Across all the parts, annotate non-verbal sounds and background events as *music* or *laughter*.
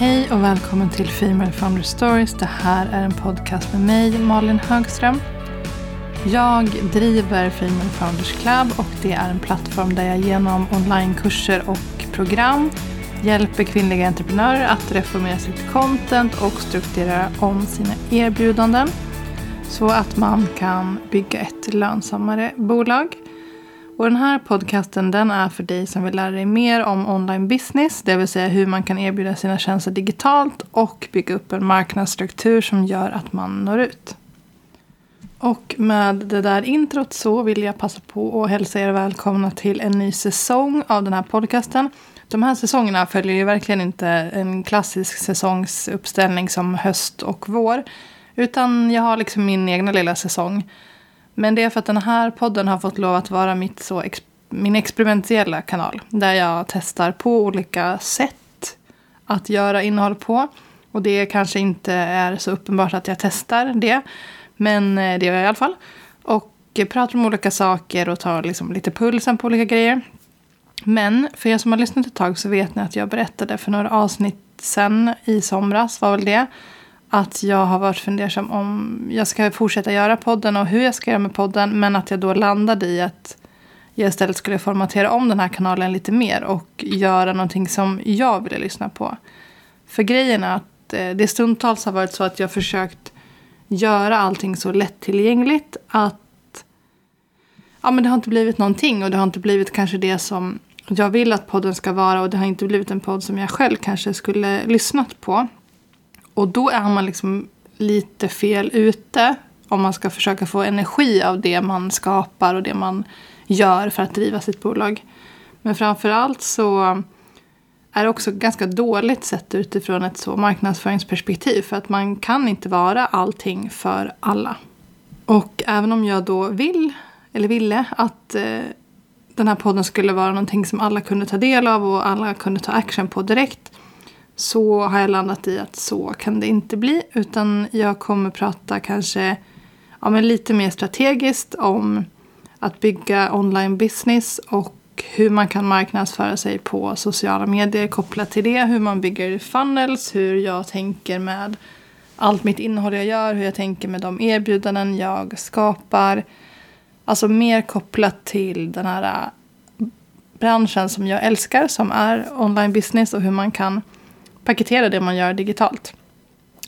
Hej och välkommen till Female Founder Stories. Det här är en podcast med mig, Malin Högström. Jag driver Female Founders Club och det är en plattform där jag genom onlinekurser och program hjälper kvinnliga entreprenörer att reformera sitt content och strukturera om sina erbjudanden så att man kan bygga ett lönsammare bolag. Och den här podcasten den är för dig som vill lära dig mer om online business, det vill säga hur man kan erbjuda sina tjänster digitalt och bygga upp en marknadsstruktur som gör att man når ut. Och med det där introt så vill jag passa på att hälsa er välkomna till en ny säsong av den här podcasten. De här säsongerna följer ju verkligen inte en klassisk säsongsuppställning som höst och vår. Utan jag har liksom min egna lilla säsong. Men det är för att den här podden har fått lov att vara mitt så ex min experimentella kanal. Där jag testar på olika sätt att göra innehåll på. Och det kanske inte är så uppenbart att jag testar det. Men eh, det gör jag i alla fall. Och pratar om olika saker och tar liksom lite pulsen på olika grejer. Men för er som har lyssnat ett tag så vet ni att jag berättade för några avsnitt sen i somras var väl det. Att jag har varit fundersam om jag ska fortsätta göra podden och hur jag ska göra med podden. Men att jag då landade i att jag istället skulle formatera om den här kanalen lite mer och göra någonting som jag ville lyssna på. För grejen är att eh, det stundtals har varit så att jag försökt göra allting så lättillgängligt att ja, men det har inte blivit någonting och det har inte blivit kanske det som jag vill att podden ska vara och det har inte blivit en podd som jag själv kanske skulle lyssnat på. Och då är man liksom lite fel ute om man ska försöka få energi av det man skapar och det man gör för att driva sitt bolag. Men framför allt så är det också ganska dåligt sett utifrån ett så marknadsföringsperspektiv. För att man kan inte vara allting för alla. Och även om jag då vill, eller ville, att eh, den här podden skulle vara någonting som alla kunde ta del av och alla kunde ta action på direkt. Så har jag landat i att så kan det inte bli. Utan jag kommer prata kanske ja, men lite mer strategiskt om att bygga online business och hur man kan marknadsföra sig på sociala medier kopplat till det. Hur man bygger funnels, hur jag tänker med allt mitt innehåll jag gör, hur jag tänker med de erbjudanden jag skapar. Alltså mer kopplat till den här branschen som jag älskar, som är online business och hur man kan paketera det man gör digitalt.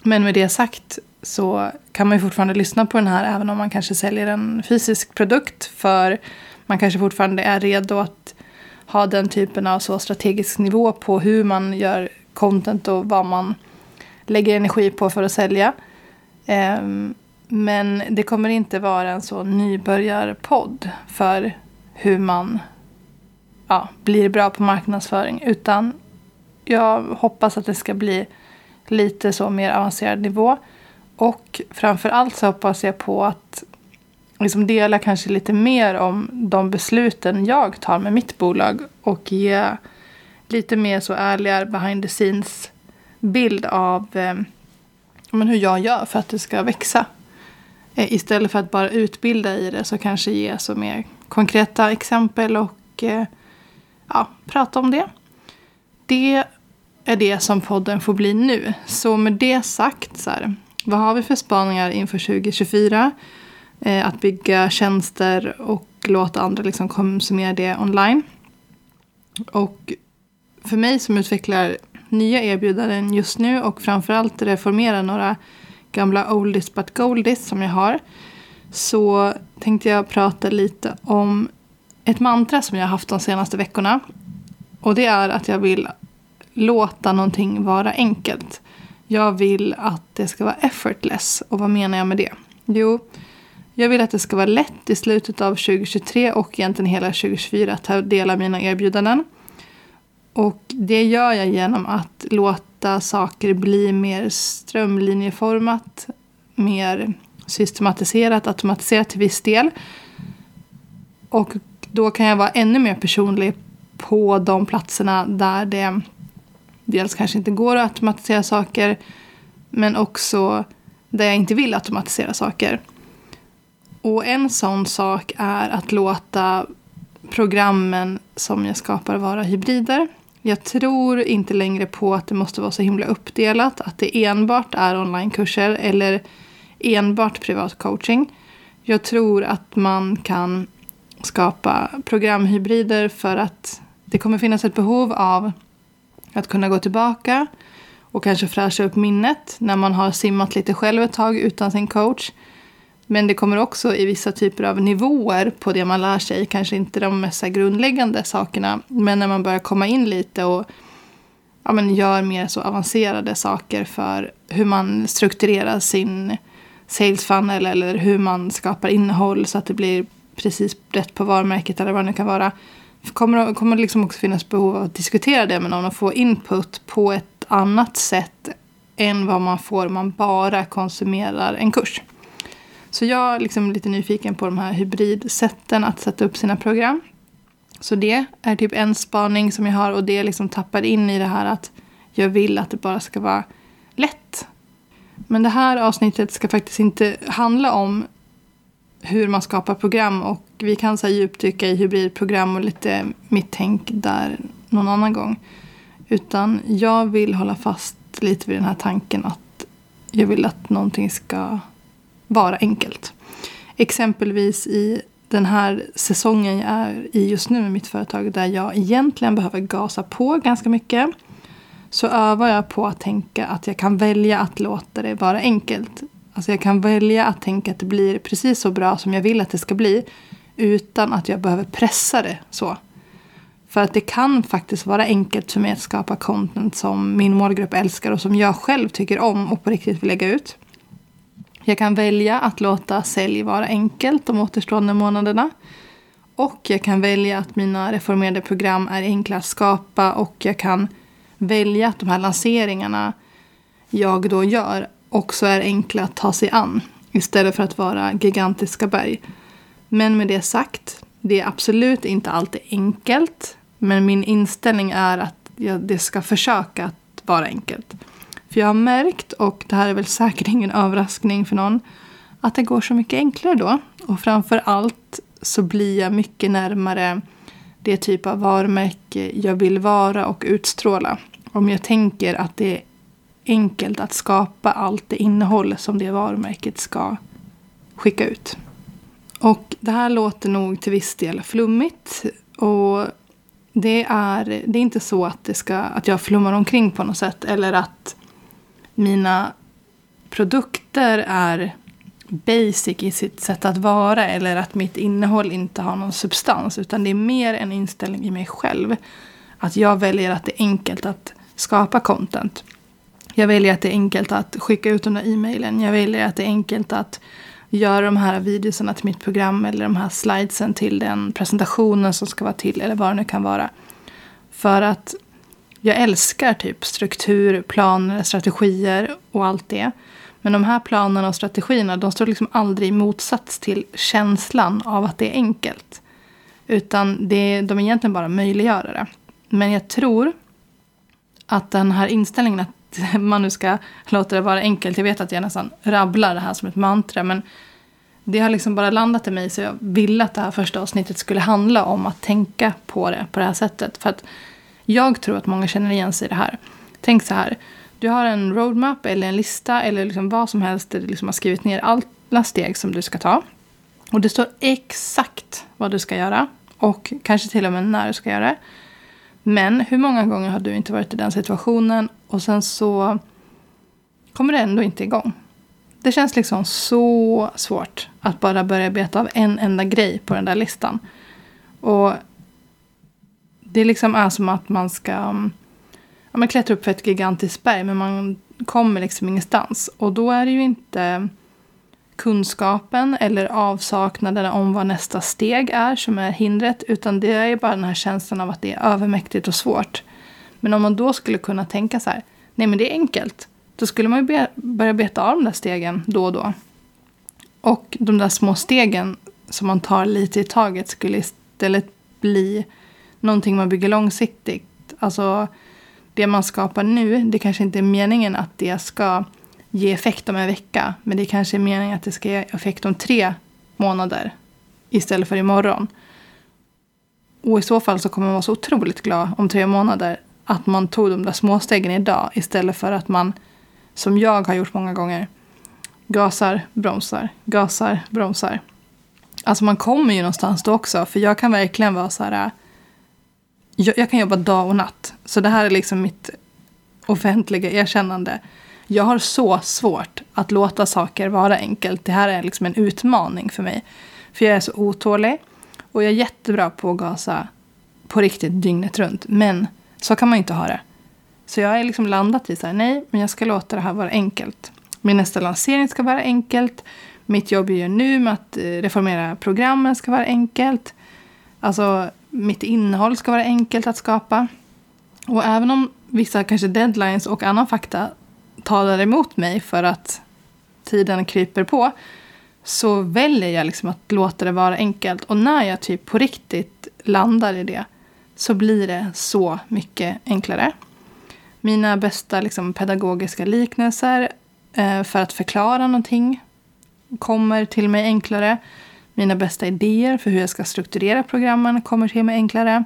Men med det sagt så kan man ju fortfarande lyssna på den här även om man kanske säljer en fysisk produkt. För man kanske fortfarande är redo att ha den typen av så strategisk nivå på hur man gör content och vad man lägger energi på för att sälja. Ehm, men det kommer inte vara en så nybörjarpodd för hur man ja, blir bra på marknadsföring. Utan jag hoppas att det ska bli lite så mer avancerad nivå. Och framför allt så hoppas jag på att liksom dela kanske lite mer om de besluten jag tar med mitt bolag. Och ge lite mer så ärliga behind the scenes bild av eh, men hur jag gör för att det ska växa. Eh, istället för att bara utbilda i det så kanske ge så mer konkreta exempel och eh, ja, prata om det. Det är det som podden får bli nu. Så med det sagt, så här, vad har vi för spaningar inför 2024? Eh, att bygga tjänster och låta andra liksom konsumera det online. Och för mig som utvecklar nya erbjudanden just nu och framförallt reformera några gamla oldies but goldies som jag har. Så tänkte jag prata lite om ett mantra som jag har haft de senaste veckorna. Och det är att jag vill låta någonting vara enkelt. Jag vill att det ska vara effortless. Och vad menar jag med det? Jo, jag vill att det ska vara lätt i slutet av 2023 och egentligen hela 2024 att ta del av mina erbjudanden. Och det gör jag genom att låta saker bli mer strömlinjeformat, mer systematiserat, automatiserat till viss del. Och då kan jag vara ännu mer personlig på de platserna där det dels kanske inte går att automatisera saker men också där jag inte vill automatisera saker. Och en sån sak är att låta programmen som jag skapar vara hybrider. Jag tror inte längre på att det måste vara så himla uppdelat. Att det enbart är onlinekurser eller enbart privat coaching. Jag tror att man kan skapa programhybrider för att det kommer finnas ett behov av att kunna gå tillbaka och kanske fräscha upp minnet när man har simmat lite själv ett tag utan sin coach. Men det kommer också i vissa typer av nivåer på det man lär sig, kanske inte de mest grundläggande sakerna, men när man börjar komma in lite och ja, men gör mer så avancerade saker för hur man strukturerar sin sales funnel eller hur man skapar innehåll så att det blir precis rätt på varumärket eller vad det nu kan vara. Kommer, kommer det liksom också finnas behov av att diskutera det med någon och få input på ett annat sätt än vad man får om man bara konsumerar en kurs. Så jag är liksom lite nyfiken på de här hybridsätten att sätta upp sina program. Så det är typ en spaning som jag har och det liksom tappar in i det här att jag vill att det bara ska vara lätt. Men det här avsnittet ska faktiskt inte handla om hur man skapar program och vi kan så djupdyka i hybridprogram och lite mitt tänk där någon annan gång. Utan jag vill hålla fast lite vid den här tanken att jag vill att någonting ska vara enkelt. Exempelvis i den här säsongen jag är i just nu med mitt företag där jag egentligen behöver gasa på ganska mycket. Så övar jag på att tänka att jag kan välja att låta det vara enkelt. Alltså jag kan välja att tänka att det blir precis så bra som jag vill att det ska bli. Utan att jag behöver pressa det så. För att det kan faktiskt vara enkelt för mig att skapa content som min målgrupp älskar och som jag själv tycker om och på riktigt vill lägga ut. Jag kan välja att låta sälj vara enkelt de återstående månaderna. Och jag kan välja att mina reformerade program är enkla att skapa och jag kan välja att de här lanseringarna jag då gör också är enkla att ta sig an istället för att vara gigantiska berg. Men med det sagt, det är absolut inte alltid enkelt. Men min inställning är att jag, det ska försöka att vara enkelt. För jag har märkt, och det här är väl säkert *laughs* ingen överraskning för någon, att det går så mycket enklare då. Och framför allt så blir jag mycket närmare det typ av varumärke jag vill vara och utstråla. Om jag tänker att det är enkelt att skapa allt det innehåll som det varumärket ska skicka ut. Och det här låter nog till viss del flummigt. Och det är, det är inte så att, det ska, att jag flummar omkring på något sätt. Eller att mina produkter är basic i sitt sätt att vara. Eller att mitt innehåll inte har någon substans. Utan det är mer en inställning i mig själv. Att jag väljer att det är enkelt att skapa content. Jag väljer att det är enkelt att skicka ut de där e-mailen. Jag väljer att det är enkelt att göra de här videorna till mitt program eller de här slidesen till den presentationen som ska vara till eller vad det nu kan vara. För att jag älskar typ struktur, planer, strategier och allt det. Men de här planerna och strategierna de står liksom aldrig i motsats till känslan av att det är enkelt. Utan det, de är egentligen bara möjliggörare. Men jag tror att den här inställningen att *laughs* man nu ska låta det vara enkelt. Jag vet att jag nästan rabblar det här som ett mantra. Men det har liksom bara landat i mig så jag ville att det här första avsnittet skulle handla om att tänka på det på det här sättet. För att jag tror att många känner igen sig i det här. Tänk så här. Du har en roadmap eller en lista eller liksom vad som helst där du liksom har skrivit ner alla steg som du ska ta. Och det står exakt vad du ska göra. Och kanske till och med när du ska göra det. Men hur många gånger har du inte varit i den situationen och sen så kommer det ändå inte igång. Det känns liksom så svårt att bara börja beta av en enda grej på den där listan. Och det liksom är som att man ska mm, ja, man klättra upp för ett gigantiskt berg men man kommer liksom ingenstans. Och då är det ju inte kunskapen eller avsaknaden om vad nästa steg är som är hindret. Utan det är bara den här känslan av att det är övermäktigt och svårt. Men om man då skulle kunna tänka så här, nej men det är enkelt. Då skulle man ju be börja beta av de där stegen då och då. Och de där små stegen som man tar lite i taget skulle istället bli någonting man bygger långsiktigt. Alltså det man skapar nu, det kanske inte är meningen att det ska ge effekt om en vecka. Men det kanske är meningen att det ska ge effekt om tre månader istället för imorgon. Och i så fall så kommer man vara så otroligt glad om tre månader att man tog de där småstegen idag istället för att man, som jag har gjort många gånger, gasar, bromsar, gasar, bromsar. Alltså man kommer ju någonstans då också, för jag kan verkligen vara så här, äh, jag, jag kan jobba dag och natt. Så det här är liksom mitt offentliga erkännande. Jag har så svårt att låta saker vara enkelt. Det här är liksom en utmaning för mig. För jag är så otålig. Och jag är jättebra på att gasa på riktigt dygnet runt. Men så kan man inte ha det. Så jag har liksom landat i så här, nej, men jag ska låta det här vara enkelt. Min nästa lansering ska vara enkelt. Mitt jobb jag gör nu med att eh, reformera programmen ska vara enkelt. Alltså, mitt innehåll ska vara enkelt att skapa. Och även om vissa kanske deadlines och annan fakta talar emot mig för att tiden kryper på så väljer jag liksom att låta det vara enkelt. Och när jag typ på riktigt landar i det så blir det så mycket enklare. Mina bästa liksom, pedagogiska liknelser eh, för att förklara någonting kommer till mig enklare. Mina bästa idéer för hur jag ska strukturera programmen kommer till mig enklare.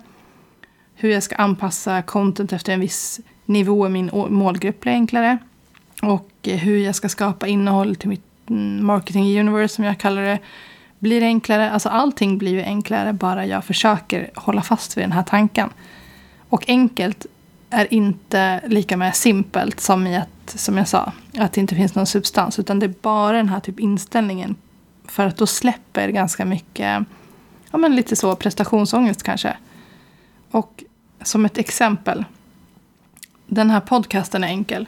Hur jag ska anpassa content efter en viss nivå i min målgrupp blir enklare. Och eh, hur jag ska skapa innehåll till mitt mm, marketing universe som jag kallar det blir enklare. Alltså allting blir ju enklare bara jag försöker hålla fast vid den här tanken. Och enkelt är inte lika med simpelt som i att, som jag sa, att det inte finns någon substans. Utan det är bara den här typ inställningen. För att då släpper ganska mycket, ja men lite så prestationsångest kanske. Och som ett exempel. Den här podcasten är enkel.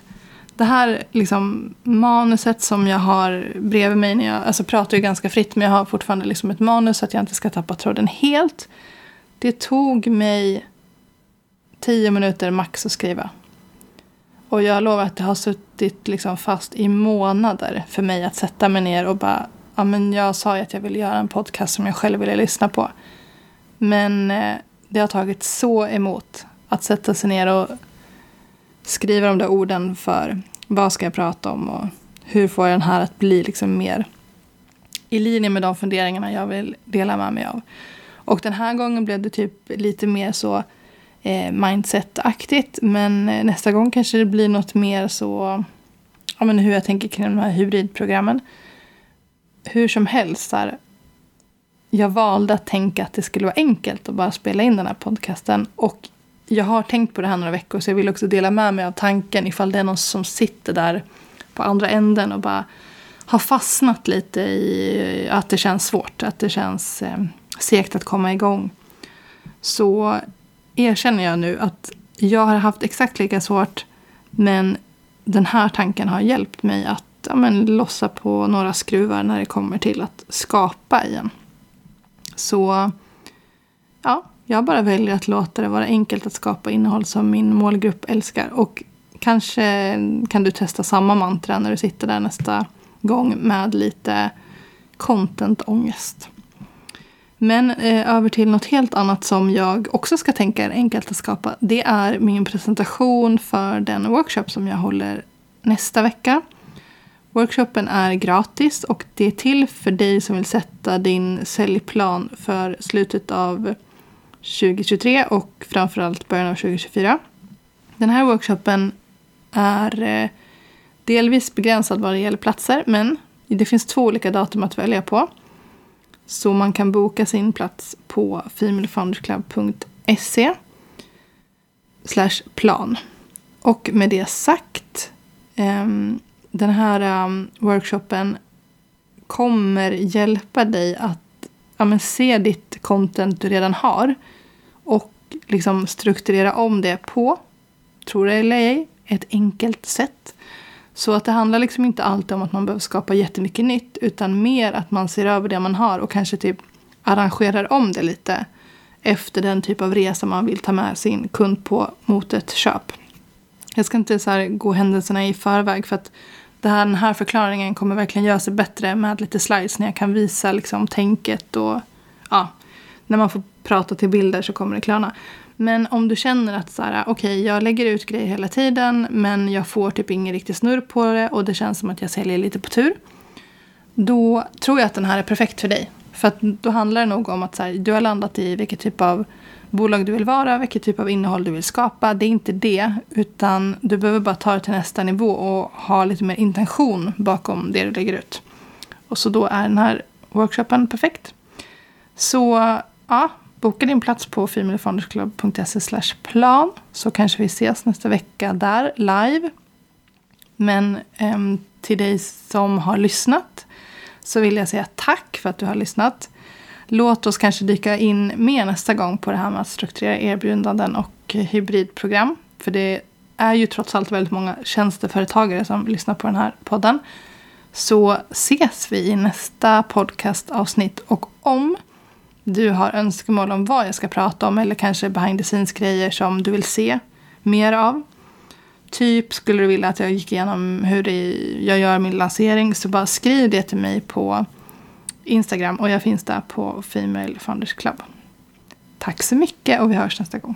Det här liksom, manuset som jag har bredvid mig, när jag alltså pratar ju ganska fritt men jag har fortfarande liksom ett manus så att jag inte ska tappa tråden helt. Det tog mig tio minuter max att skriva. Och jag lovar att det har suttit liksom fast i månader för mig att sätta mig ner och bara, ja men jag sa ju att jag ville göra en podcast som jag själv ville lyssna på. Men eh, det har tagit så emot att sätta sig ner och skriva de där orden för vad ska jag prata om och hur får jag den här att bli liksom mer i linje med de funderingarna jag vill dela med mig av. Och den här gången blev det typ lite mer så eh, mindset-aktigt. Men eh, nästa gång kanske det blir något mer så, ja men hur jag tänker kring de här hybridprogrammen. Hur som helst, här, jag valde att tänka att det skulle vara enkelt att bara spela in den här podcasten. Och jag har tänkt på det här några veckor så jag vill också dela med mig av tanken ifall det är någon som sitter där på andra änden och bara har fastnat lite i att det känns svårt, att det känns eh, segt att komma igång. Så erkänner jag nu att jag har haft exakt lika svårt men den här tanken har hjälpt mig att ja, men, lossa på några skruvar när det kommer till att skapa igen. Så ja, jag bara väljer att låta det vara enkelt att skapa innehåll som min målgrupp älskar. Och kanske kan du testa samma mantra när du sitter där nästa gång med lite content-ångest. Men eh, över till något helt annat som jag också ska tänka är enkelt att skapa. Det är min presentation för den workshop som jag håller nästa vecka. Workshopen är gratis och det är till för dig som vill sätta din säljplan för slutet av 2023 och framförallt början av 2024. Den här workshopen är eh, delvis begränsad vad det gäller platser men det finns två olika datum att välja på. Så man kan boka sin plats på femalefoundersclub.se slash plan. Och med det sagt, ehm, den här ehm, workshopen kommer hjälpa dig att ja, men se ditt content du redan har och liksom strukturera om det på, tror det eller ej, ett enkelt sätt. Så att det handlar liksom inte alltid om att man behöver skapa jättemycket nytt utan mer att man ser över det man har och kanske typ arrangerar om det lite efter den typ av resa man vill ta med sin kund på mot ett köp. Jag ska inte så gå händelserna i förväg för att den här förklaringen kommer verkligen göra sig bättre med lite slides när jag kan visa liksom tänket och ja, när man får prata till bilder så kommer det klarna. Men om du känner att så här, okay, jag lägger ut grejer hela tiden men jag får typ ingen riktig snurr på det och det känns som att jag säljer lite på tur. Då tror jag att den här är perfekt för dig. För att då handlar det nog om att så här, du har landat i vilket typ av bolag du vill vara, vilket typ av innehåll du vill skapa. Det är inte det, utan du behöver bara ta det till nästa nivå och ha lite mer intention bakom det du lägger ut. Och så då är den här workshopen perfekt. Så ja, boka din plats på femalefoundersclub.se plan så kanske vi ses nästa vecka där live. Men eh, till dig som har lyssnat så vill jag säga tack för att du har lyssnat. Låt oss kanske dyka in mer nästa gång på det här med att strukturera erbjudanden och hybridprogram. För det är ju trots allt väldigt många tjänsteföretagare som lyssnar på den här podden. Så ses vi i nästa podcastavsnitt. Och om du har önskemål om vad jag ska prata om eller kanske behind the scenes grejer som du vill se mer av. Typ skulle du vilja att jag gick igenom hur jag gör min lansering så bara skriv det till mig på Instagram och jag finns där på Female Founders Club. Tack så mycket och vi hörs nästa gång.